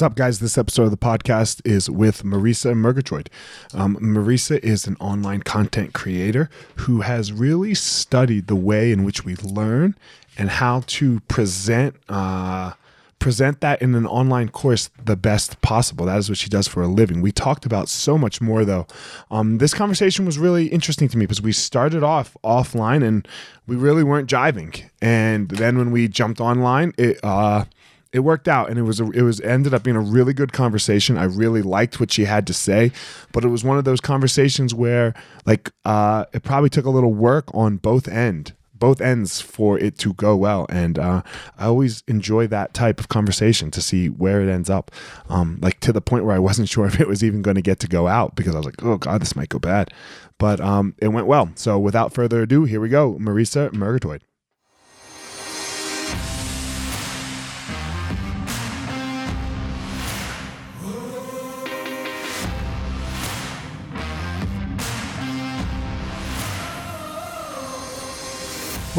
What's up, guys? This episode of the podcast is with Marisa Murgatroyd. Um, Marisa is an online content creator who has really studied the way in which we learn and how to present. Uh, present that in an online course the best possible. That is what she does for a living. We talked about so much more though. Um, this conversation was really interesting to me because we started off offline and we really weren't jiving. And then when we jumped online, it uh, it worked out and it was a, it was ended up being a really good conversation. I really liked what she had to say but it was one of those conversations where like uh, it probably took a little work on both end both ends for it to go well and uh, i always enjoy that type of conversation to see where it ends up um, like to the point where i wasn't sure if it was even going to get to go out because i was like oh god this might go bad. But um, it went well. So without further ado here we go. Marisa murgatroyd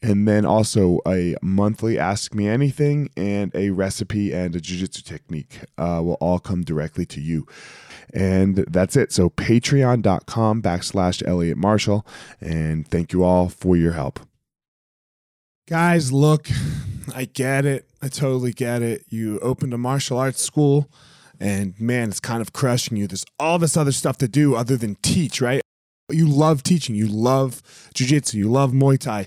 and then also a monthly ask me anything and a recipe and a jiu-jitsu technique uh, will all come directly to you. And that's it. So patreon.com backslash elliot marshall. And thank you all for your help. Guys look i get it. I totally get it. You opened a martial arts school and man it's kind of crushing you. There's all this other stuff to do other than teach right? You love teaching. You love jiu-jitsu. You love muay thai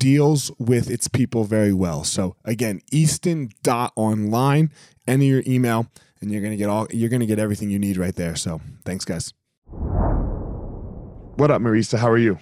deals with its people very well. So again, easton.online, enter your email and you're going to get all you're going to get everything you need right there. So, thanks guys. What up, Marisa? How are you?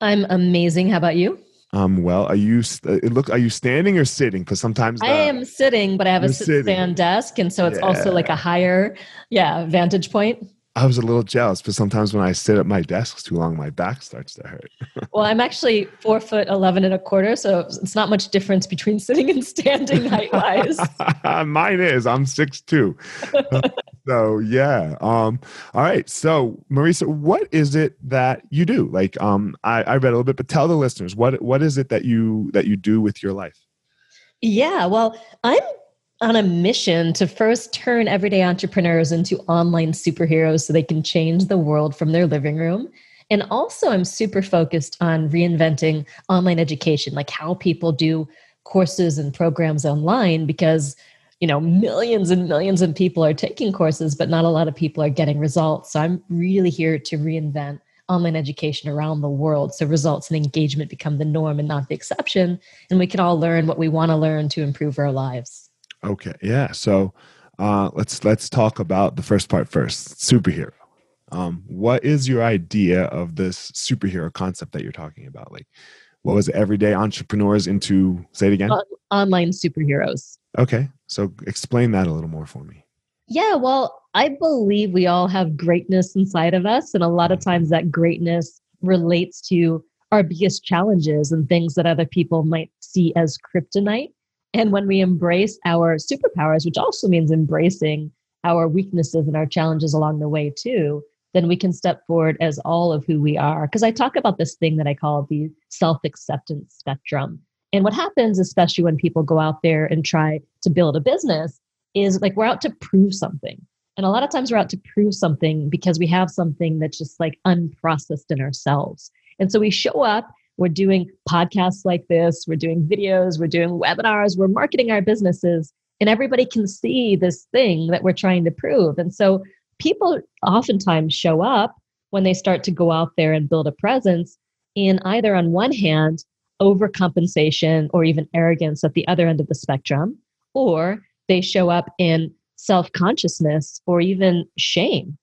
I'm amazing. How about you? Um, well, are you it look are you standing or sitting? Because sometimes the, I am sitting, but I have a sit stand desk, and so it's yeah. also like a higher, yeah, vantage point. I was a little jealous, but sometimes when I sit at my desk too long, my back starts to hurt. well, I'm actually four foot eleven and a quarter, so it's not much difference between sitting and standing height wise. Mine is. I'm six two. so yeah. Um. All right. So Marisa, what is it that you do? Like, um, I, I read a little bit, but tell the listeners what what is it that you that you do with your life? Yeah. Well, I'm on a mission to first turn everyday entrepreneurs into online superheroes so they can change the world from their living room. And also, I'm super focused on reinventing online education, like how people do courses and programs online, because you know millions and millions of people are taking courses but not a lot of people are getting results so i'm really here to reinvent online education around the world so results and engagement become the norm and not the exception and we can all learn what we want to learn to improve our lives okay yeah so uh, let's let's talk about the first part first superhero. Um, what is your idea of this superhero concept that you're talking about? Like what was it, everyday entrepreneurs into say it again? Online superheroes. Okay so explain that a little more for me. Yeah, well, I believe we all have greatness inside of us. And a lot of times that greatness relates to our biggest challenges and things that other people might see as kryptonite. And when we embrace our superpowers, which also means embracing our weaknesses and our challenges along the way, too, then we can step forward as all of who we are. Because I talk about this thing that I call the self acceptance spectrum. And what happens, especially when people go out there and try to build a business, is like we're out to prove something. And a lot of times we're out to prove something because we have something that's just like unprocessed in ourselves. And so we show up, we're doing podcasts like this, we're doing videos, we're doing webinars, we're marketing our businesses, and everybody can see this thing that we're trying to prove. And so people oftentimes show up when they start to go out there and build a presence in either on one hand, overcompensation or even arrogance at the other end of the spectrum, or they show up in self consciousness or even shame,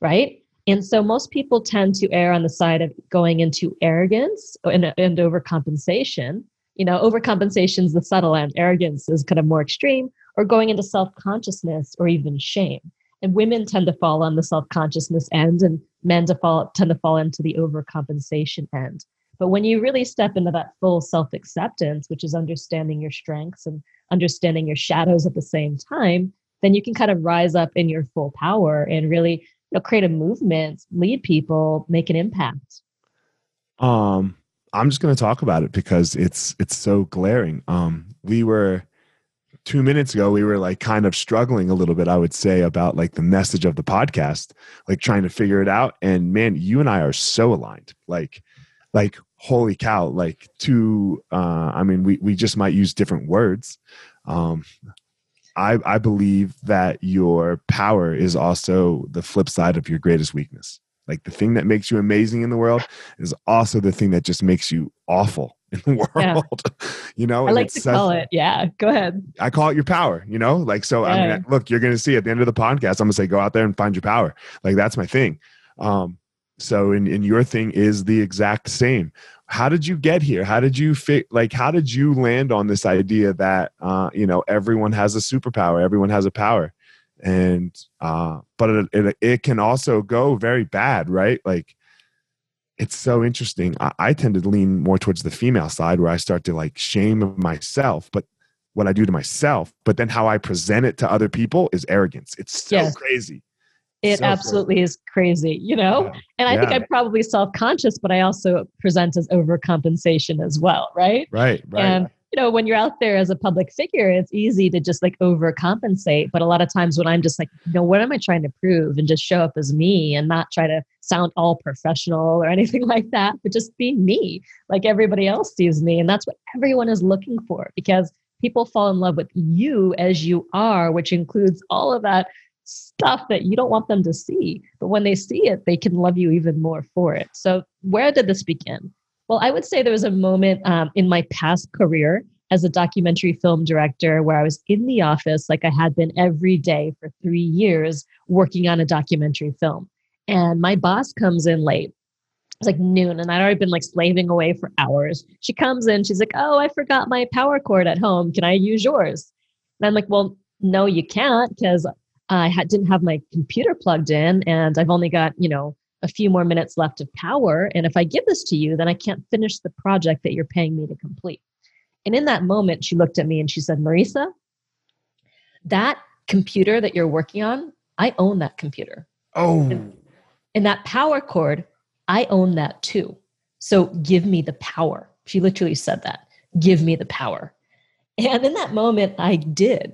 right? And so most people tend to err on the side of going into arrogance and, and overcompensation. You know, overcompensation is the subtle end, arrogance is kind of more extreme, or going into self consciousness or even shame. And women tend to fall on the self consciousness end, and men to fall, tend to fall into the overcompensation end. But when you really step into that full self acceptance, which is understanding your strengths and understanding your shadows at the same time, then you can kind of rise up in your full power and really know, create a movement, lead people, make an impact. Um, I'm just going to talk about it because it's it's so glaring. Um, we were two minutes ago we were like kind of struggling a little bit i would say about like the message of the podcast like trying to figure it out and man you and i are so aligned like like holy cow like to uh i mean we we just might use different words um i i believe that your power is also the flip side of your greatest weakness. Like the thing that makes you amazing in the world is also the thing that just makes you awful in the world yeah. you know i like to call it yeah go ahead. I call it your power you know? Like so yeah. i mean look you're gonna see at the end of the podcast i'm gonna say go out there and find your power. Like that's my thing. Um so and, and your thing is the exact same. How did you get here? How did you fit like how did you land on this idea that uh you know everyone has a superpower everyone has a power? And uh but it, it, it can also go very bad right? Like it's so interesting. I, I tend to lean more towards the female side where i start to like shame myself but what i do to myself but then how i present it to other people is arrogance. It's so yes. crazy it so absolutely cool. is crazy, you know? Yeah. And I yeah. think I'm probably self conscious, but I also present as overcompensation as well, right? Right, right. And, you know, when you're out there as a public figure, it's easy to just like overcompensate. But a lot of times when I'm just like, you know, what am I trying to prove? And just show up as me and not try to sound all professional or anything like that, but just be me like everybody else sees me. And that's what everyone is looking for because people fall in love with you as you are, which includes all of that stuff that you don't want them to see. But when they see it, they can love you even more for it. So, where did this begin? Well, I would say there was a moment um, in my past career as a documentary film director where I was in the office like I had been every day for three years working on a documentary film. And my boss comes in late. It's like noon, and I'd already been like slaving away for hours. She comes in, she's like, Oh, I forgot my power cord at home. Can I use yours? And I'm like, Well, no, you can't because I had, didn't have my computer plugged in and I've only got, you know, a few more minutes left of power. And if I give this to you, then I can't finish the project that you're paying me to complete. And in that moment, she looked at me and she said, Marisa, that computer that you're working on, I own that computer. Oh. And, and that power cord, I own that too. So give me the power. She literally said that. Give me the power. And in that moment, I did.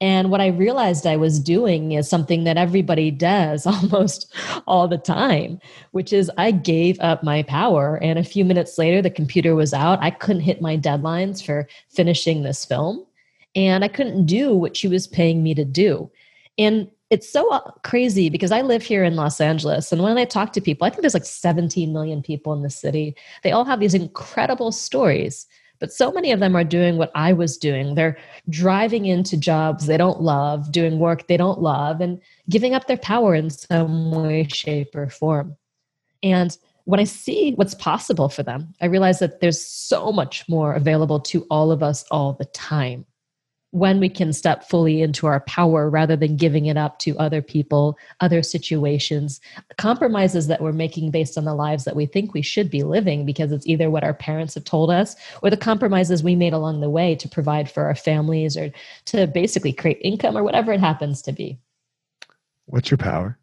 And what I realized I was doing is something that everybody does almost all the time, which is I gave up my power. And a few minutes later, the computer was out. I couldn't hit my deadlines for finishing this film. and I couldn't do what she was paying me to do. And it's so uh, crazy because I live here in Los Angeles. And when I talk to people, I think there's like 17 million people in the city. They all have these incredible stories, but so many of them are doing what I was doing. They're driving into jobs they don't love, doing work they don't love, and giving up their power in some way, shape, or form. And when I see what's possible for them, I realize that there's so much more available to all of us all the time when we can step fully into our power rather than giving it up to other people, other situations, compromises that we're making based on the lives that we think we should be living because it's either what our parents have told us or the compromises we made along the way to provide for our families or to basically create income or whatever it happens to be. What's your power?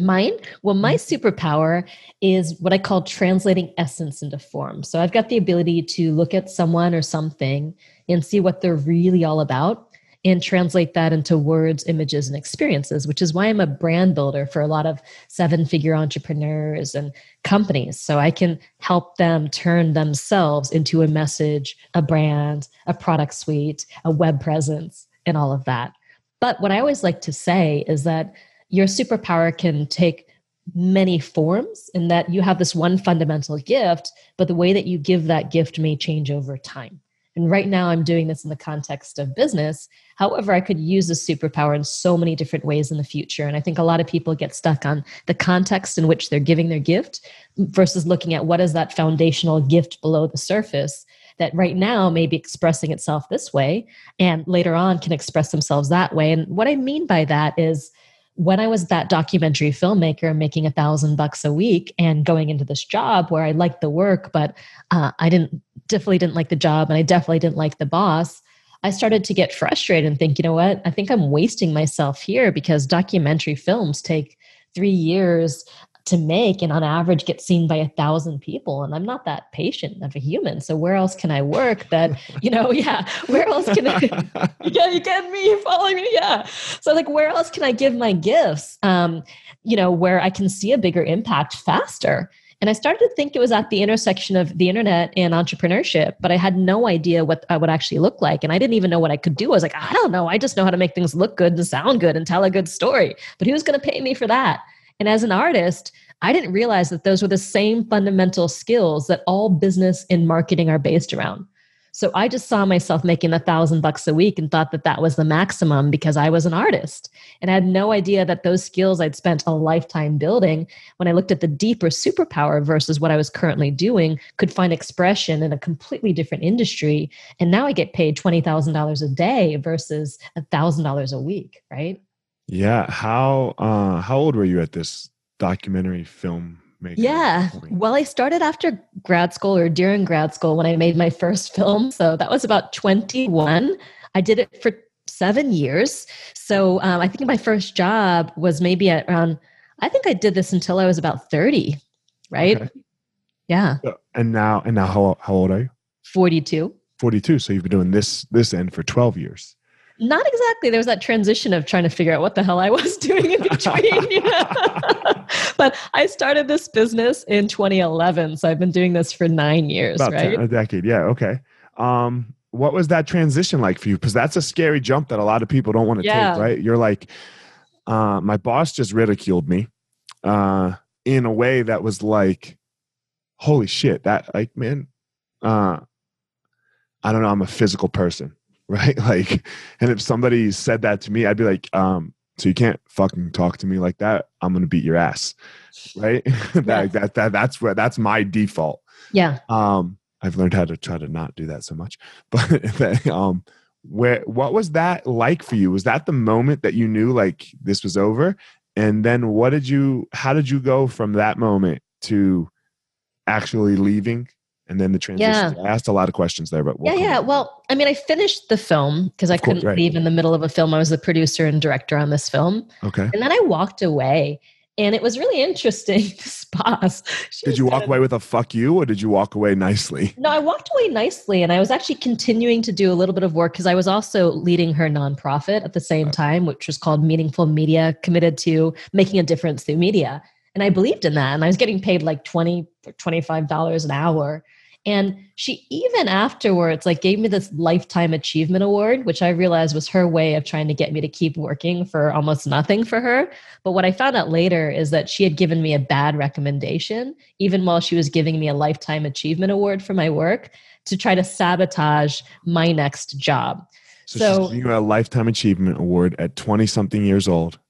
Mine? Well, my mm-hmm. superpower is what I call translating essence into form. So I've got the ability to look at someone or something and see what they're really all about and translate that into words, images, and experiences, which is why I'm a brand builder for a lot of seven figure entrepreneurs and companies. So I can help them turn themselves into a message, a brand, a product suite, a web presence, and all of that. But what I always like to say is that your superpower can take many forms in that you have this one fundamental gift, but the way that you give that gift may change over time. And right now, I'm doing this in the context of business. However, I could use this superpower in so many different ways in the future. And I think a lot of people get stuck on the context in which they're giving their gift versus looking at what is that foundational gift below the surface that right now may be expressing itself this way and later on can express themselves that way. And what I mean by that is, when I was that documentary filmmaker making a thousand bucks a week and going into this job where I liked the work, but uh, I didn't definitely didn't like the job and I definitely didn't like the boss. I started to get frustrated and think, you know what? I think I'm wasting myself here because documentary films take three years to make and on average get seen by a thousand people and i'm not that patient of a human so where else can i work that you know yeah where else can i yeah you get me you following me yeah so like where else can i give my gifts um you know where i can see a bigger impact faster and I started to think it was at the intersection of the internet and entrepreneurship, but I had no idea what I would actually look like. And I didn't even know what I could do. I was like, I don't know. I just know how to make things look good and sound good and tell a good story. But who's going to pay me for that? And as an artist, I didn't realize that those were the same fundamental skills that all business and marketing are based around. So I just saw myself making a thousand bucks a week and thought that that was the maximum because I was an artist. And I had no idea that those skills I'd spent a lifetime building when I looked at the deeper superpower versus what I was currently doing could find expression in a completely different industry. And now I get paid $20,000 a day versus $1,000 a week, right? Yeah. How uh how old were you at this documentary film making? Yeah. Point? Well, I started after grad school or during grad school when I made my first film. So that was about 21. I did it for seven years. So um, I think my first job was maybe at around, I think I did this until I was about 30, right? Okay. Yeah. And now, and now how, how old are you? 42. 42. So you've been doing this, this end for 12 years. Not exactly. There was that transition of trying to figure out what the hell I was doing in between. but I started this business in 2011, so I've been doing this for nine years, About right? 10, a decade. Yeah. Okay. Um, what was that transition like for you? Because that's a scary jump that a lot of people don't want to yeah. take. Right? You're like, uh, my boss just ridiculed me uh, in a way that was like, holy shit! That like, man, uh, I don't know. I'm a physical person right? Like, and if somebody said that to me, I'd be like, um, so you can't fucking talk to me like that. I'm gonna beat your ass, right? that, that that that's where that's my default. Yeah. Um, I've learned how to try to not do that so much, but um, where what was that like for you? Was that the moment that you knew like this was over? And then what did you? How did you go from that moment to actually leaving and then the transition. Yeah. I asked a lot of questions there, but we'll yeah, yeah. Well, I mean, I finished the film because I couldn't right. leave in the middle of a film. I was the producer and director on this film. Okay. And then I walked away, and it was really interesting. This boss. Did you walk away with a fuck you, or did you walk away nicely? No, I walked away nicely, and I was actually continuing to do a little bit of work because I was also leading her nonprofit at the same time, which was called Meaningful Media, committed to making a difference through media. And I believed in that, and I was getting paid like twenty or twenty five dollars an hour And she even afterwards like gave me this lifetime achievement award, which I realized was her way of trying to get me to keep working for almost nothing for her. But what I found out later is that she had given me a bad recommendation, even while she was giving me a lifetime achievement award for my work to try to sabotage my next job. So, so she's giving you a lifetime achievement award at 20 something years old.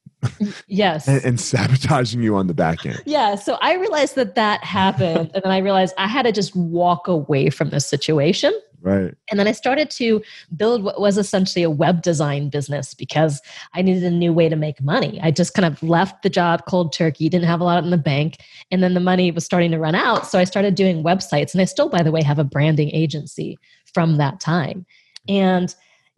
Yes. and, and, sabotaging you on the back end. Yeah. So I realized that that happened. and then I realized I had to just walk away from this situation. Right. And then I started to build what was essentially a web design business because I needed a new way to make money. I just kind of left the job cold turkey, didn't have a lot in the bank, and then the money was starting to run out. So I started doing websites. And I still, by the way, have a branding agency from that time. And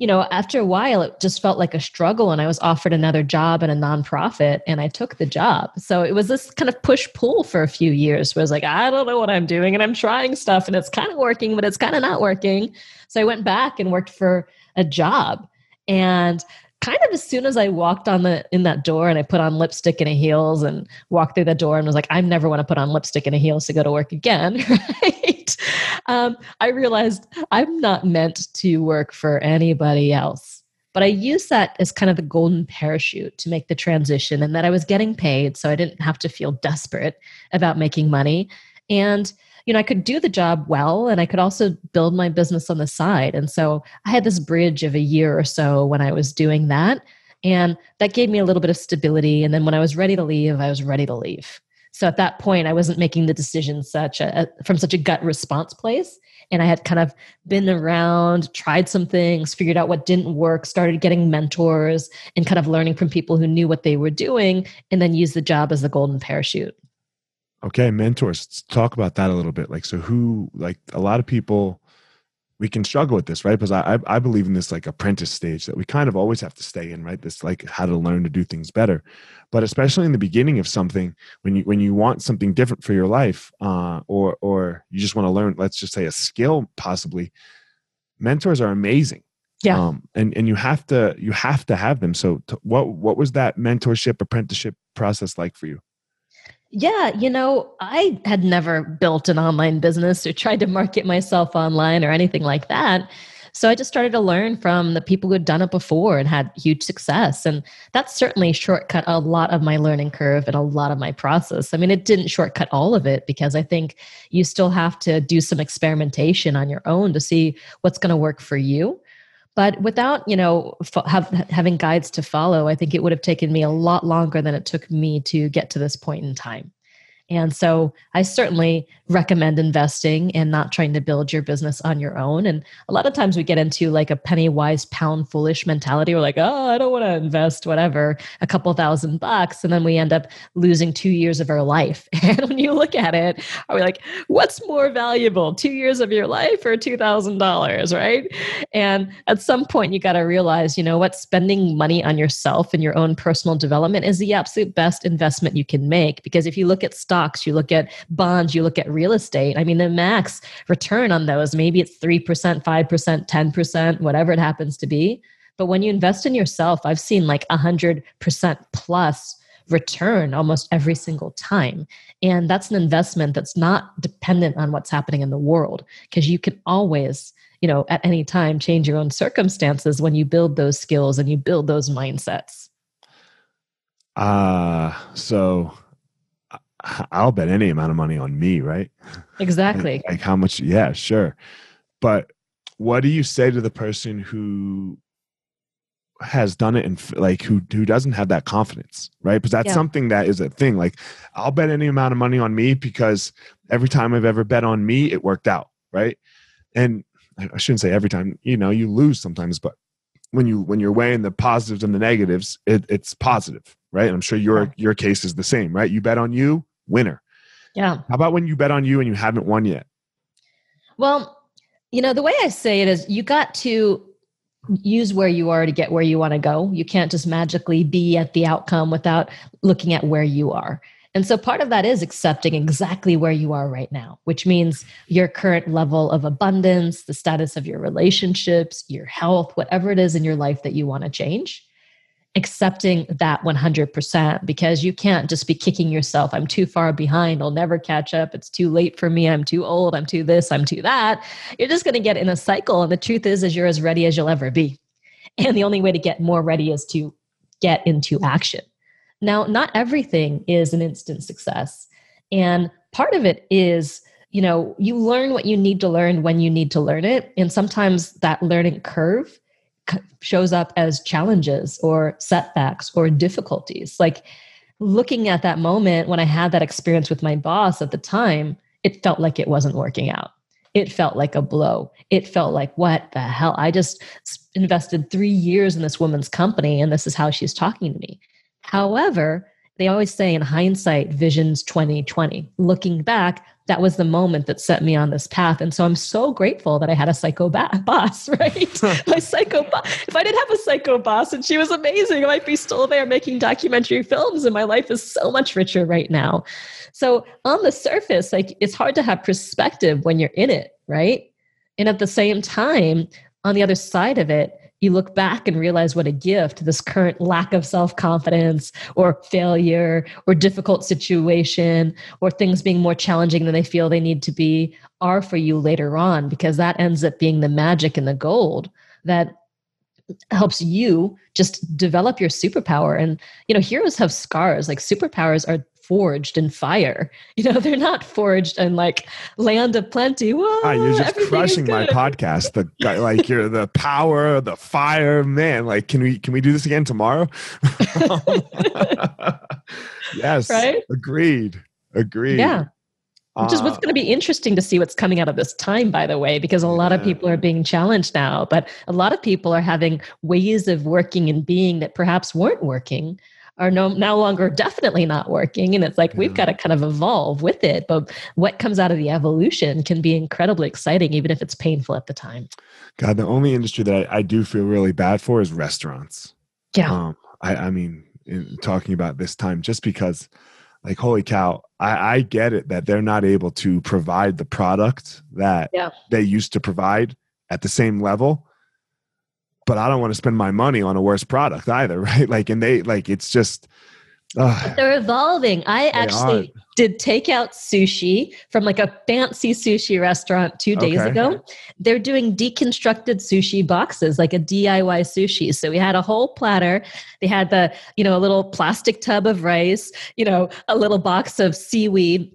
you know, after a while, it just felt like a struggle. And I was offered another job at a nonprofit and I took the job. So it was this kind of push pull for a few years where I was like, I don't know what I'm doing and I'm trying stuff and it's kind of working, but it's kind of not working. So I went back and worked for a job. And kind of as soon as I walked on the in that door and I put on lipstick and a heels and walked through the door and was like, I never want to put on lipstick and a heels to go to work again? Um, I realized I'm not meant to work for anybody else. But I used that as kind of the golden parachute to make the transition and that I was getting paid, so I didn't have to feel desperate about making money. And you know, I could do the job well and I could also build my business on the side. And so I had this bridge of a year or so when I was doing that. And that gave me a little bit of stability. And then when I was ready to leave, I was ready to leave. So at that point, I wasn't making the decision such a, from such a gut response place. And I had kind of been around, tried some things, figured out what didn't work, started getting mentors and kind of learning from people who knew what they were doing, and then used the job as the golden parachute. Okay, mentors. Let's talk about that a little bit. Like, so who, like, a lot of people, we can struggle with this, right? Because I, I believe in this like apprentice stage that we kind of always have to stay in, right? This like how to learn to do things better, but especially in the beginning of something, when you when you want something different for your life, uh, or or you just want to learn, let's just say a skill, possibly. Mentors are amazing, yeah, um, and and you have to you have to have them. So, to, what what was that mentorship apprenticeship process like for you? Yeah, you know, I had never built an online business or tried to market myself online or anything like that. So I just started to learn from the people who had done it before and had huge success. And that certainly shortcut a lot of my learning curve and a lot of my process. I mean, it didn't shortcut all of it because I think you still have to do some experimentation on your own to see what's going to work for you. But without, you know, have, having guides to follow, I think it would have taken me a lot longer than it took me to get to this point in time. And so I certainly recommend investing and not trying to build your business on your own. And a lot of times we get into like a penny wise, pound foolish mentality. We're like, oh, I don't want to invest whatever, a couple thousand bucks. And then we end up losing two years of our life. And when you look at it, are we like, what's more valuable, two years of your life or $2,000, right? And at some point, you got to realize, you know what, spending money on yourself and your own personal development is the absolute best investment you can make. Because if you look at stocks, you look at bonds, you look at real estate. I mean, the max return on those, maybe it's 3%, 5%, 10%, whatever it happens to be. But when you invest in yourself, I've seen like 100% plus return almost every single time. And that's an investment that's not dependent on what's happening in the world because you can always, you know, at any time change your own circumstances when you build those skills and you build those mindsets. Ah, uh, so I'll bet any amount of money on me, right? Exactly. like, like how much? Yeah, sure. But what do you say to the person who has done it and like who who doesn't have that confidence, right? Because that's yeah. something that is a thing. Like I'll bet any amount of money on me because every time I've ever bet on me, it worked out, right? And I shouldn't say every time. You know, you lose sometimes, but when you when you're weighing the positives and the negatives, it, it's positive, right? And I'm sure your your case is the same, right? You bet on you, winner. Yeah. How about when you bet on you and you haven't won yet? Well, you know, the way I say it is you got to use where you are to get where you want to go. You can't just magically be at the outcome without looking at where you are. And so part of that is accepting exactly where you are right now, which means your current level of abundance, the status of your relationships, your health, whatever it is in your life that you want to change accepting that 100% because you can't just be kicking yourself. I'm too far behind. I'll never catch up. It's too late for me. I'm too old. I'm too this. I'm too that. You're just going to get in a cycle. And the truth is, is you're as ready as you'll ever be. And the only way to get more ready is to get into action. Now, not everything is an instant success. And part of it is, you know, you learn what you need to learn when you need to learn it. And sometimes that learning curve shows up as challenges or setbacks or difficulties. Like looking at that moment when I had that experience with my boss at the time, it felt like it wasn't working out. It felt like a blow. It felt like, what the hell? I just invested three years in this woman's company and this is how she's talking to me. However, they always say in hindsight, visions 2020. Looking back, that was the moment that set me on this path. And so I'm so grateful that I had a psycho ba- boss, right? My psycho boss. If I didn't have a psycho boss and she was amazing, I might be still there making documentary films and my life is so much richer right now. So on the surface, like it's hard to have perspective when you're in it, right? And at the same time, on the other side of it, you look back and realize what a gift this current lack of self confidence or failure or difficult situation or things being more challenging than they feel they need to be are for you later on, because that ends up being the magic and the gold that helps you just develop your superpower. And you know heroes have scars. Like superpowers are forged in fire. You know, they're not forged in like land of plenty. Whoa, ah, you're just crushing my podcast. The guy, like you're the power, the fire, man. Like, can we can we do this again tomorrow? yes, right. Agreed. Agreed. Yeah. Which is what's uh, going to be interesting to see what's coming out of this time, by the way, because a lot of people are being challenged now, but a lot of people are having ways of working and being that perhaps weren't working are no, no longer definitely not working. And it's like yeah. we've got to kind of evolve with it. But what comes out of the evolution can be incredibly exciting, even if it's painful at the time. God, the only industry that I, I do feel really bad for is restaurants. Yeah. Um, I, I mean, talking about this time, just because, like, holy cow, I, I get it that they're not able to provide the product that yeah. they used to provide at the same level but I don't want to spend my money on a worse product either, right? Like, and they like it's just. Uh, they're evolving. I actually are. did takeout sushi from like a fancy sushi restaurant two days okay. ago. They're doing deconstructed sushi boxes, like a DIY sushi. So we had a whole platter. They had the, you know, a little plastic tub of rice, you know, a little box of seaweed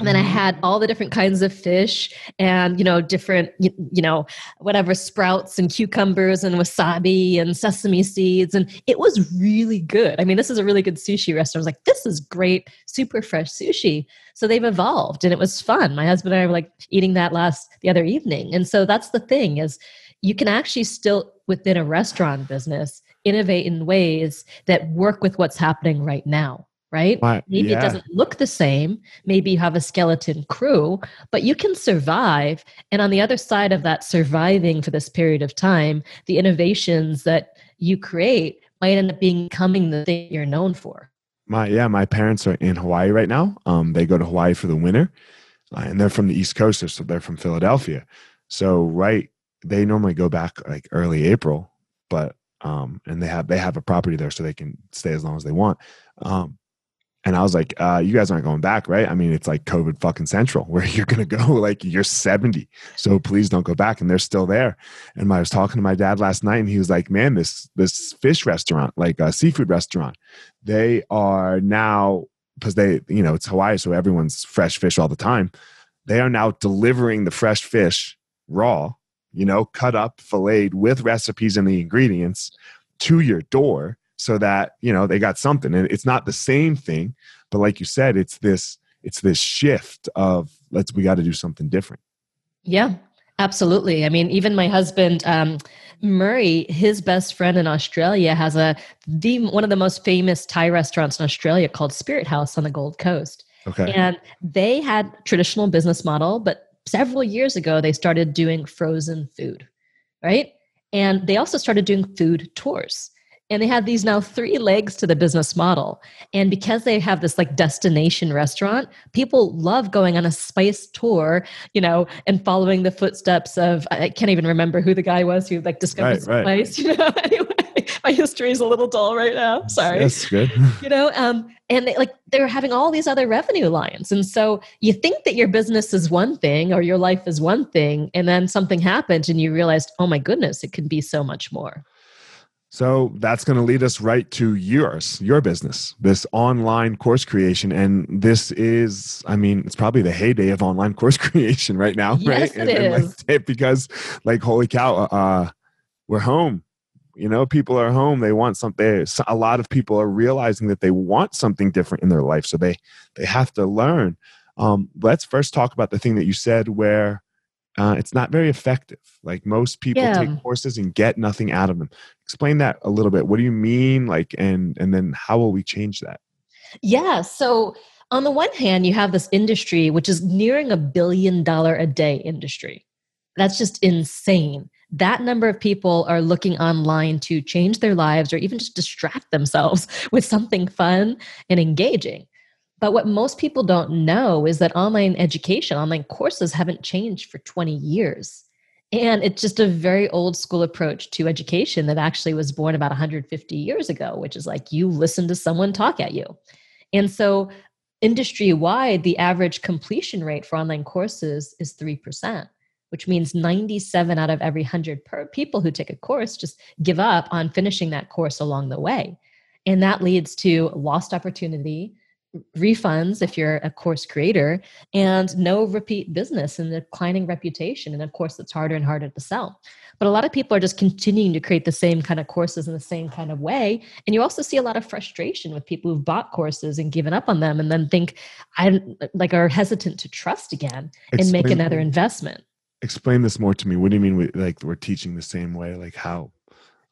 and then I mm-hmm. had all the different kinds of fish and, you know, different, you, you, know, whatever sprouts and cucumbers and wasabi and sesame seeds. And it was really good. I mean, this is a really good sushi restaurant. I was like, this is great, super fresh sushi. So they've evolved and it was fun. My husband and I were like eating that last the other evening. And so that's the thing is you can actually still within a restaurant business innovate in ways that work with what's happening right now right? Maybe yeah. it doesn't look the same. Maybe you have a skeleton crew, but you can survive. And on the other side of that surviving for this period of time, the innovations that you create might end up becoming the thing you're known for. My yeah, my parents are in Hawaii right now. Um, they go to Hawaii for the winter, uh, and they're from the East Coast, so they're from Philadelphia. So right, they normally go back like early April, but um, and they have they have a property there, so they can stay as long as they want. Um, and I was like, uh, you guys aren't going back, right? I mean, it's like COVID fucking central where you're going to go like you're 70. So please don't go back. And they're still there. And I was talking to my dad last night and he was like, man, this, this fish restaurant, like a seafood restaurant, they are now, because they, you know, it's Hawaii. So everyone's fresh fish all the time. They are now delivering the fresh fish raw, you know, cut up, filleted with recipes and the ingredients to your door so that you know they got something. And it's not the same thing but like you said it's this it's this shift of let's we got to do something different. Yeah absolutely. I mean even my husband um, murray his best friend in australia has a the one of the most famous thai restaurants in australia called spirit house on the gold coast. Okay. And they had traditional business model but several years ago they started doing frozen food right? And they also started doing food tours and they have these now three legs to the business model and because they have this like destination restaurant people love going on a spice tour you know and following the footsteps of i can't even remember who the guy was who like discovered right, spice you know anyway my history is a little dull right now. Sorry. That's good. you know, um, and they, like they're having all these other revenue lines, and so you think that your business is one thing or your life is one thing, and then something happened, and you realized, oh my goodness, it can be so much more. So that's going to lead us right to yours, your business, this online course creation. And this is, I mean, it's probably the heyday of online course creation right now, yes, right? It and, is. And because, like, holy cow, uh, uh, we're home. You know, people are home. They want something. A lot of people are realizing that they want something different in their life, so they they have to learn. Um, let's first talk about the thing that you said, where uh, it's not very effective. Like most people Yeah. take courses and get nothing out of them. Explain that a little bit. What do you mean? Like, and and then how will we change that? Yeah. So, on the one hand, you have this industry which is nearing a billion dollar a day industry. That's just insane. That number of people are looking online to change their lives or even just distract themselves with something fun and engaging. But what most people don't know is that online education, online courses haven't changed for 20 years. And it's just a very old school approach to education that actually was born about 150 years ago, which is like you listen to someone talk at you. And so, industry wide, the average completion rate for online courses is 3%, which means 97 out of every 100 per people who take a course just give up on finishing that course along the way. And that leads to lost opportunity, refunds if you're a course creator, and no repeat business and declining reputation. And of course, it's harder and harder to sell. But a lot of people are just continuing to create the same kind of courses in the same kind of way. And you also see a lot of frustration with people who've bought courses and given up on them and then think I like are hesitant to trust again and make another investment. Explain this more to me. What do you mean? We, like we're teaching the same way? Like how?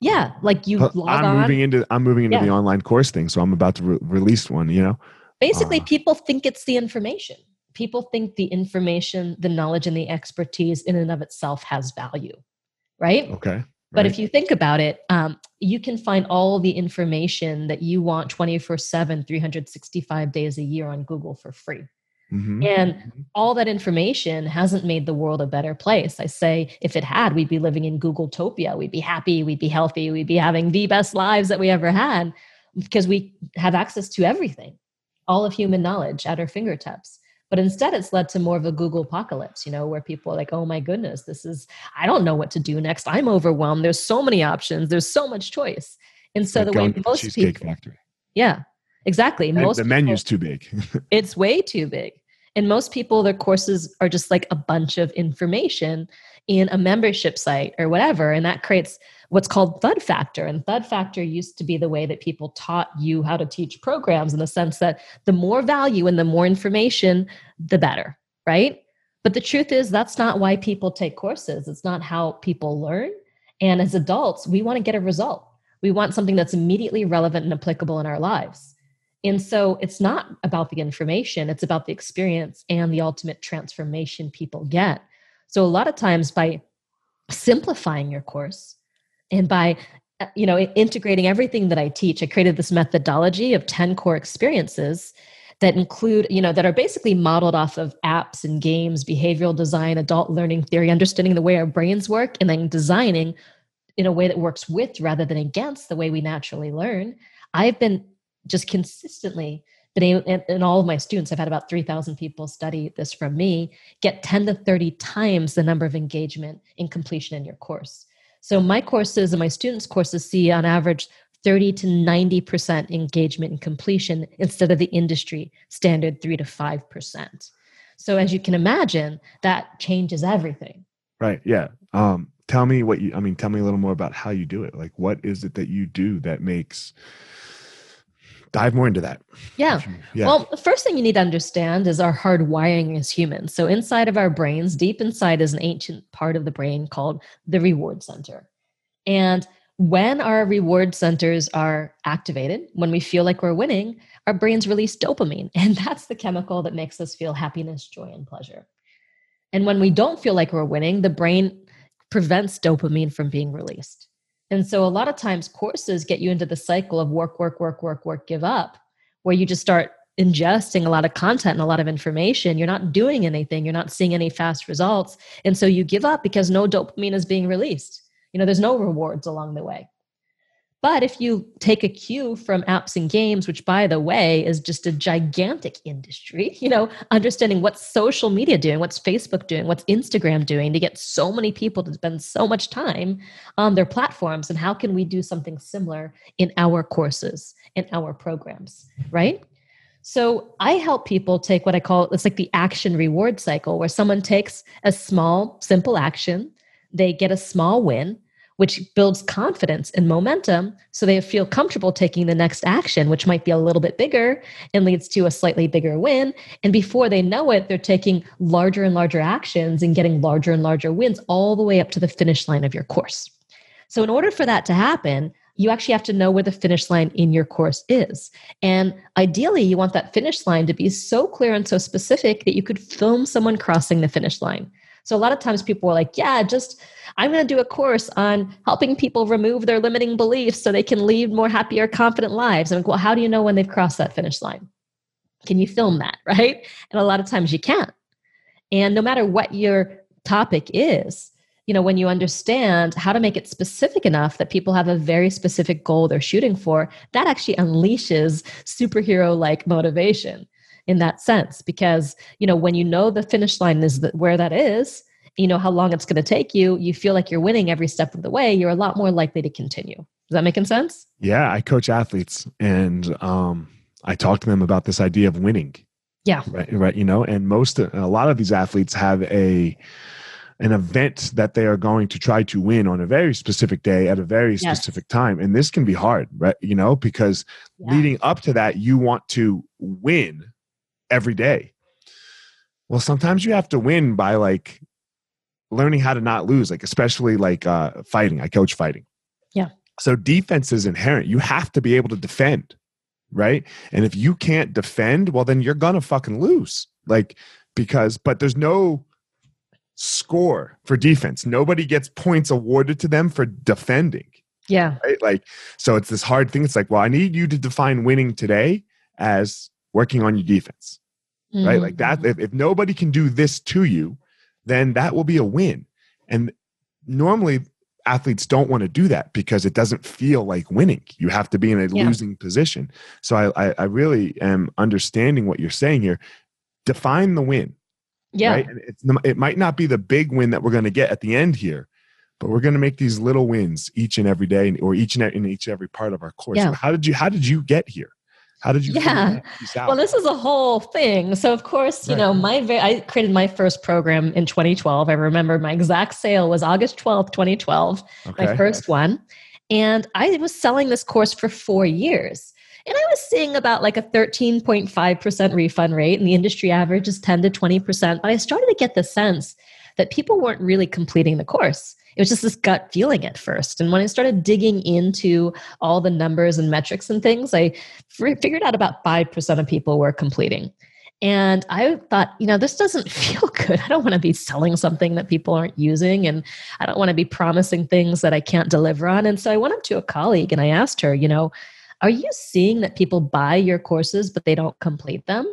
Yeah, like you I'm on. moving into I'm moving into Yeah. the online course thing, so I'm about to re- release one. You know, Basically, Ah. people think it's the information. People think the information, the knowledge, and the expertise in and of itself has value, right? okay. But right? if you think about it, um, you can find all the information that you want 24 7, 365 days a year on Google for free. Mhm. And all that information hasn't made the world a better place. I say, if it had, we'd be living in Googletopia. We'd be happy, we'd be healthy, we'd be having the best lives that we ever had because we have access to everything, all of human knowledge at our fingertips. But instead, it's led to more of a Google apocalypse, you know, where people are like, oh my goodness, this is, I don't know what to do next. I'm overwhelmed. There's so many options, there's so much choice. And so Like the way most Cheesecake people, Factory. yeah, exactly. And Most the people- menu's too big. it's way too big. And most people, their courses are just like a bunch of information in a membership site or whatever. And that creates what's called thud factor. And thud factor used to be the way that people taught you how to teach programs in the sense that the more value and the more information, the better, right? But the truth is, that's not why people take courses. It's not how people learn. And as adults, we want to get a result. We want something that's immediately relevant and applicable in our lives. And so it's not about the information, it's about the experience and the ultimate transformation people get. So a lot of times by simplifying your course and by uh, you know integrating everything that I teach, I created this methodology of 10 core experiences that include, you know, that are basically modeled off of apps and games, behavioral design, adult learning theory, understanding the way our brains work and then designing in a way that works with rather than against the way we naturally learn. I've been just consistently been able, and, and all of my students, I've had about 3,000 people study this from me, get 10 to 30 times the number of engagement in completion in your course. So my courses and my students' courses see on average 30 to 90% engagement and completion instead of the industry standard 3 to 5%. So as you can imagine, that changes everything. right. Yeah. Um, tell me what you. I mean, tell me a little more about how you do it. Like, what is it that you do that makes? Dive more into that. Yeah. Yeah. Well, the first thing you need to understand is our hardwiring as humans. So, inside of our brains, deep inside is an ancient part of the brain called the reward center. And when our reward centers are activated, when we feel like we're winning, our brains release dopamine. And that's the chemical that makes us feel happiness, joy, and pleasure. And when we don't feel like we're winning, the brain prevents dopamine from being released. And so, a lot of times, courses get you into the cycle of work, work, work, work, work, give up where you just start ingesting a lot of content and a lot of information. You're not doing anything, you're not seeing any fast results. And so you give up because no dopamine is being released. You know, there's no rewards along the way. But if you take a cue from apps and games, which by the way is just a gigantic industry, you know, understanding what's social media doing, what's Facebook doing, what's Instagram doing to get so many people to spend so much time on their platforms, and how can we do something similar in our courses, in our programs, right? So I help people take what I call it's like the action reward cycle, where someone takes a small, simple action, they get a small win which builds confidence and momentum so they feel comfortable taking the next action, which might be a little bit bigger and leads to a slightly bigger win. And before they know it, they're taking larger and larger actions and getting larger and larger wins all the way up to the finish line of your course. So, in order for that to happen, you actually have to know where the finish line in your course is. And ideally, you want that finish line to be so clear and so specific that you could film someone crossing the finish line. So, a lot of times people are like, yeah, just I'm going to do a course on helping people remove their limiting beliefs so they can lead more happier, confident lives. And well, how do you know when they've crossed that finish line? Can you film that? Right. And a lot of times you can't. And no matter what your topic is, you know, when you understand how to make it specific enough that people have a very specific goal they're shooting for, that actually unleashes superhero like motivation in that sense. Because, you know, when you know the finish line is the, where that is, you know how long it's going to take you you feel like you're winning every step of the way you're a lot more likely to continue is that making sense yeah i coach athletes and um, i talk to them about this idea of winning yeah right right you know and most a lot of these athletes have a an event that they are going to try to win on a very specific day at a very specific time and this can be hard right you know because yeah. leading up to that you want to win every day well sometimes you have to win by like learning how to not lose, like especially like uh, fighting. I coach fighting. Yeah. So defense is inherent. You have to be able to defend, right? And if you can't defend, well, then you're gonna fucking lose. Like because, but there's no score for defense. Nobody gets points awarded to them for defending. Yeah. Right. Like so, it's this hard thing. It's like, well, I need you to define winning today as working on your defense. Mm-hmm. Right. Like that. If, if nobody can do this to you, then that will be a win. And normally athletes don't want to do that because it doesn't feel like winning. You have to be in a yeah. losing position. So I, I, I, really am understanding what you're saying here. Define the win. Yeah. Right? it might not be the big win that we're going to get at the end here, but we're going to make these little wins each and every day or each and in each and every part of our course. Yeah. So how did you, how did you get here? How did you? Yeah. Well, this is a whole thing. So, of course, you right. know, my I created my first program in 2012. I remember my exact sale was August 12th, 2012, okay. my first one, and I was selling this course for four years. And I was seeing about like a 13.5% refund rate, and the industry average is 10 to 20%. But I started to get the sense that people weren't really completing the course it was just this gut feeling at first. And when I started digging into all the numbers and metrics and things, I figured out about 5% of people were completing. And I thought, you know, this doesn't feel good. I don't want to be selling something that people aren't using. And I don't want to be promising things that I can't deliver on. And so I went up to a colleague and I asked her, you know, are you seeing that people buy your courses, but they don't complete them?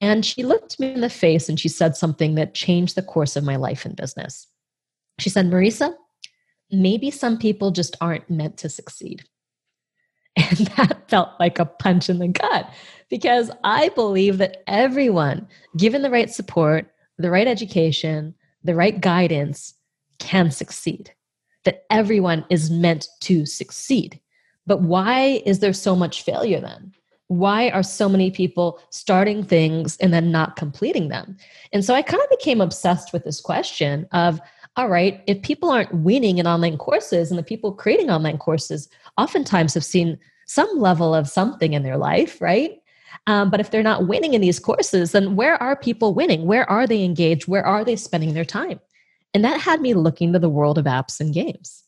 And she looked me in the face and she said something that changed the course of my life and business. She said, Marisa, maybe some people just aren't meant to succeed. And that felt like a punch in the gut because I believe that everyone, given the right support, the right education, the right guidance, can succeed. That everyone is meant to succeed. But why is there so much failure then? Why are so many people starting things and then not completing them? And so I kind of became obsessed with this question of all right, if people aren't winning in online courses and the people creating online courses oftentimes have seen some level of something in their life, right? Um, but if they're not winning in these courses, then where are people winning? Where are they engaged? Where are they spending their time? And that had me looking to the world of apps and games.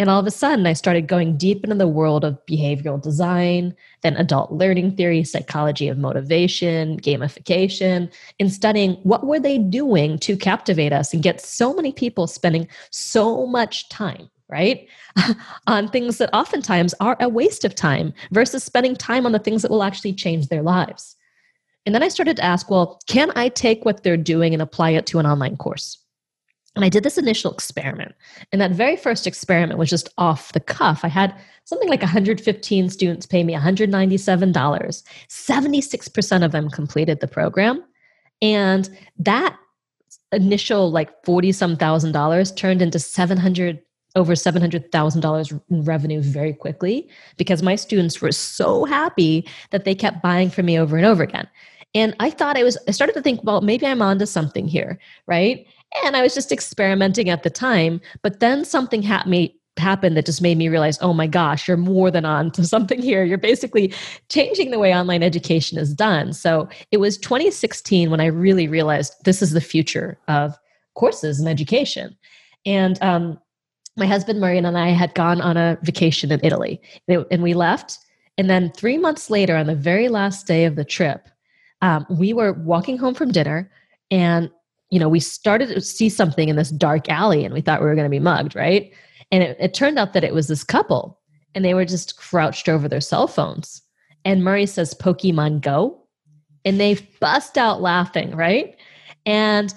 And all of a sudden, I started going deep into the world of behavioral design, then adult learning theory, psychology of motivation, gamification, and studying what were they doing to captivate us and get so many people spending so much time, right, on things that oftentimes are a waste of time versus spending time on the things that will actually change their lives. And then I started to ask, well, can I take what they're doing and apply it to an online course? And I did this initial experiment. And that very first experiment was just off the cuff. I had something like 115 students pay me $197. 76% of them completed the program. And that initial like 40 some thousand dollars turned into 700 over $700,000 in revenue very quickly because my students were so happy that they kept buying from me over and over again. And I thought I was, I started to think, well, maybe I'm onto something here, right? And I was just experimenting at the time. But then something happened, happened that just made me realize, oh my gosh, you're more than on to something here. You're basically changing the way online education is done. So it was 2016 when I really realized this is the future of courses and education. And um, my husband Murray and I had gone on a vacation in Italy, and we left. And then three months later, on the very last day of the trip, um, we were walking home from dinner, and you know we started to see something in this dark alley, and we thought we were going to be mugged, right? And it, it turned out that it was this couple, and they were just crouched over their cell phones. And Murray says, "Pokemon Go," and they bust out laughing, right? And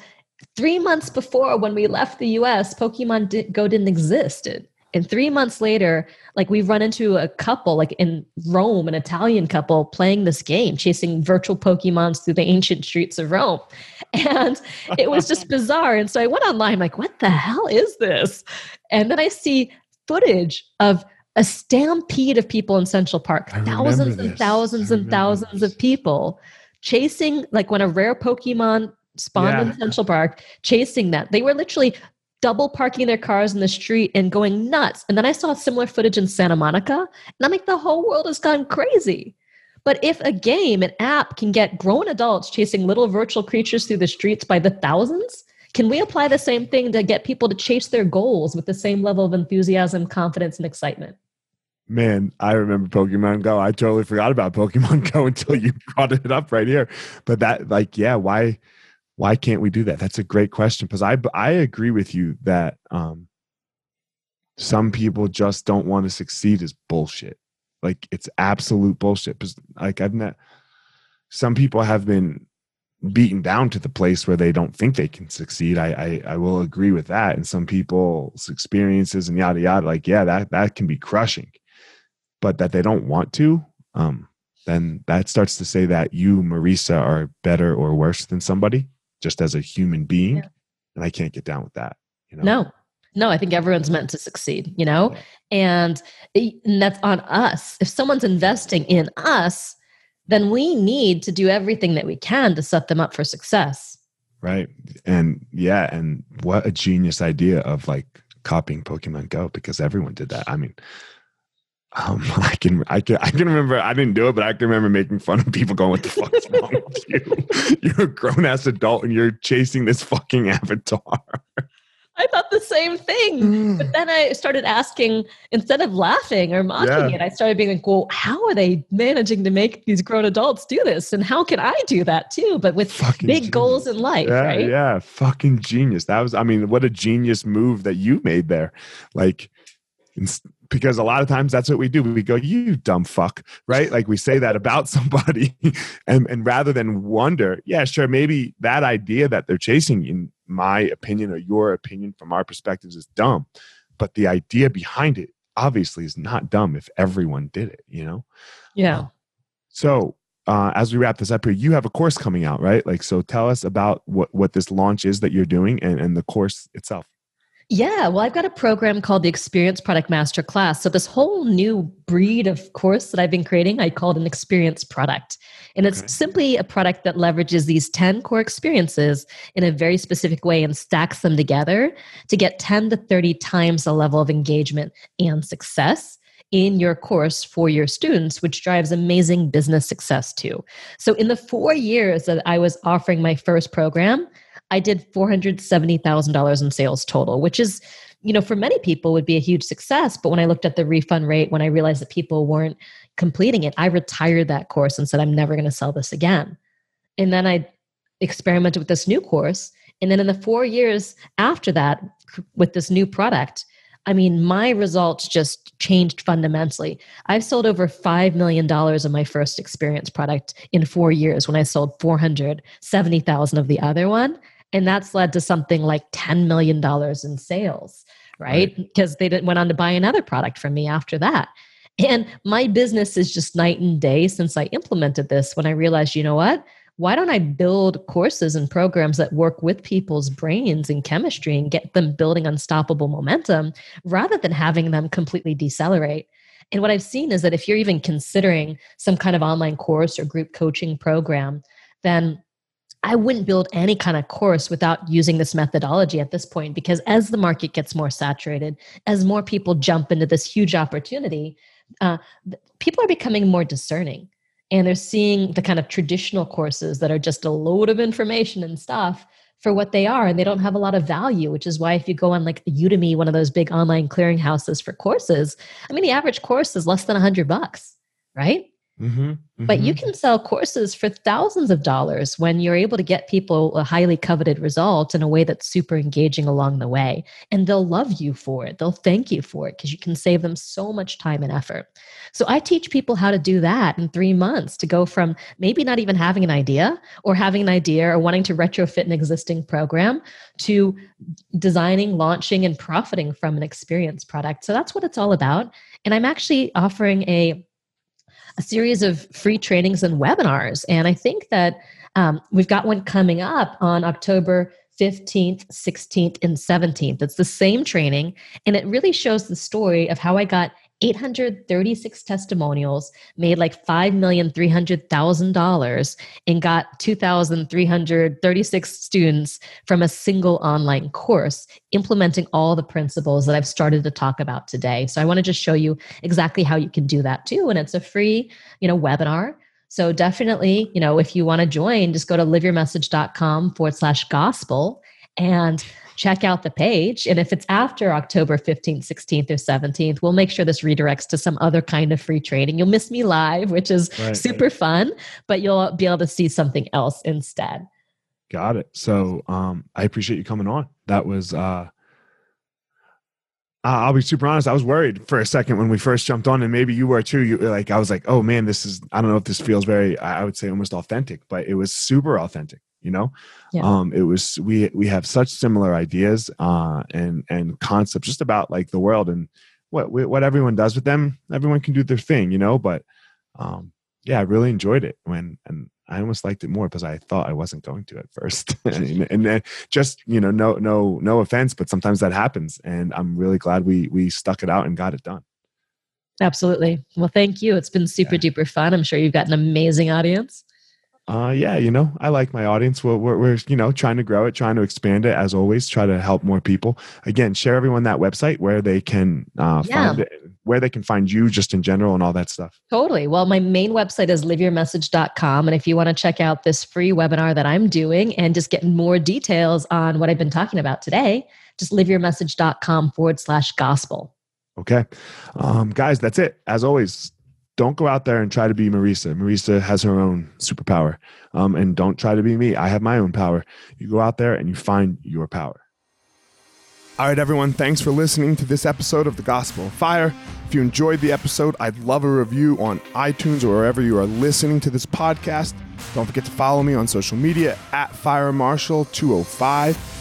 three months before when we left the US, Pokemon Go didn't exist. And three months later, like we've run into a couple, like in Rome, an Italian couple playing this game, chasing virtual Pokemons through the ancient streets of Rome. And it was just bizarre. And so I went online, like, what the hell is this? And then I see footage of a stampede of people in Central Park, thousands and thousands and thousands this. of people chasing, like when a rare Pokemon spawned yeah. in Central Park, chasing that. They were literally double parking their cars in the street and going nuts. And then I saw similar footage in Santa Monica, and I'm like, the whole world has gone crazy. But if a game, an app can get grown adults chasing little virtual creatures through the streets by the thousands, can we apply the same thing to get people to chase their goals with the same level of enthusiasm, confidence, and excitement? Man, I remember Pokemon Go. I totally forgot about Pokemon Go until you brought it up right here. But that, like, yeah, why? Why can't we do that? That's a great question because i i agree with you that um some people just don't want to succeed is bullshit. Like it's absolute bullshit because like i've met some people have been beaten down to the place where they don't think they can succeed. I, I i will agree with that and some people's experiences and yada yada like yeah that that can be crushing but that they don't want to um then that starts to say that you marisa are better or worse than somebody just as a human being. Yeah. And I can't get down with that. You know? No, no, I think everyone's meant to succeed, you know? And, and that's on us. If someone's investing in us, then we need to do everything that we can to set them up for success. Right. And yeah, and what a genius idea of like copying Pokemon Go because everyone did that. I mean, um, I can, I can, I can remember. I didn't do it, but I can remember making fun of people going, "What the fuck is wrong with you? You're a grown ass adult and you're chasing this fucking avatar." I thought the same thing, but then I started asking instead of laughing or mocking yeah. it. I started being like, "Well, how are they managing to make these grown adults do this? And how can I do that too?" But with fucking big genius. goals in life, yeah, right? Yeah, fucking genius. That was, I mean, what a genius move that you made there. Like because a lot of times that's what we do. We go, you dumb fuck, right? Like we say that about somebody. and, and rather than wonder, yeah, sure, maybe that idea that they're chasing, in my opinion or your opinion from our perspectives, is dumb. But the idea behind it obviously is not dumb if everyone did it, you know? Yeah. Uh, so uh, as we wrap this up here, you have a course coming out, right? Like, so tell us about what, what this launch is that you're doing and, and the course itself. Yeah, well, I've got a program called the Experience Product Master Class. So, this whole new breed of course that I've been creating, I call it an experience product. And it's simply a product that leverages these 10 core experiences in a very specific way and stacks them together to get 10 to 30 times the level of engagement and success in your course for your students, which drives amazing business success too. So, in the four years that I was offering my first program, I did $470,000 in sales total, which is, you know, for many people would be a huge success. But when I looked at the refund rate, when I realized that people weren't completing it, I retired that course and said, I'm never going to sell this again. And then I experimented with this new course. And then in the four years after that, with this new product, I mean, my results just changed fundamentally. I've sold over $5 million of my first experience product in four years when I sold 470,000 of the other one And that's led to something like $10 million in sales, right? Because right. they went on to buy another product from me after that. And my business is just night and day since I implemented this when I realized, you know what? Why don't I build courses and programs that work with people's brains and chemistry and get them building unstoppable momentum rather than having them completely decelerate? And what I've seen is that if you're even considering some kind of online course or group coaching program, then I wouldn't build any kind of course without using this methodology at this point because as the market gets more saturated, as more people jump into this huge opportunity, uh, people are becoming more discerning. And they're seeing the kind of traditional courses that are just a load of information and stuff for what they are and they don't have a lot of value which is why if you go on like udemy one of those big online clearinghouses for courses i mean the average course is less than 100 bucks right Mm-hmm, mm-hmm. But you mm-hmm. can sell courses for thousands of dollars when you're able to get people a highly coveted result in a way that's super engaging along the way. And they'll love you for it. They'll thank you for it because you can save them so much time and effort. So I teach people how to do that in three months to go from maybe not even having an idea or having an idea or wanting to retrofit an existing program to designing, launching, and profiting from an experience product. So that's what it's all about. And I'm actually offering a a series of free trainings and webinars. And I think that um, we've got one coming up on October 15th, 16th, and 17th. It's the same training, and it really shows the story of how I got 836 testimonials, made like $5,300,000, and got 2,336 students from a single online course, implementing all the principles that I've started to talk about today. So I want to just show you exactly how you can do that too. And it's a free, you know, webinar. So definitely, you know, if you want to join, just go to liveyourmessage.com forward slash gospel and check out the page. And if it's after October 15th, 16th, or 17th, we'll make sure this redirects to some other kind of free training. You'll miss me live, which is right, super fun, but you'll be able to see something else instead. Got it. So um, I appreciate you coming on. That was, uh, I'll be super honest. I was worried for a second when we first jumped on, and maybe you were too. You like, I was like, "Oh man, this is." I don't know if this feels very. I would say almost authentic, but it was super authentic you know? Yeah. um it was we we have such similar ideas uh and and concepts just about like the world and what what everyone does with them everyone can do their thing you know? But um yeah i really enjoyed it when and i almost liked it more because i thought i wasn't going to at first. And, and then just you know no no no offense but sometimes that happens and i'm really glad we we stuck it out and got it done. Absolutely. Well thank you. It's been super yeah. duper fun. I'm sure you've got an amazing audience uh, yeah, you know, I like my audience. We're, we're, we're, you know, trying to grow it, trying to expand it as always, try to help more people. Again, share everyone that website where they can uh, yeah. find it, where they can find you just in general and all that stuff. Totally. Well, my main website is liveyourmessage.com. And if you want to check out this free webinar that I'm doing and just get more details on what I've been talking about today, just liveyourmessage.com forward slash gospel. Okay. Um, guys, that's it. As always, don't go out there and try to be Marisa. Marisa has her own superpower. Um, and don't try to be me. I have my own power. You go out there and you find your power. All right, everyone, thanks for listening to this episode of The Gospel of Fire. If you enjoyed the episode, I'd love a review on iTunes or wherever you are listening to this podcast. Don't forget to follow me on social media at Fire Marshall 205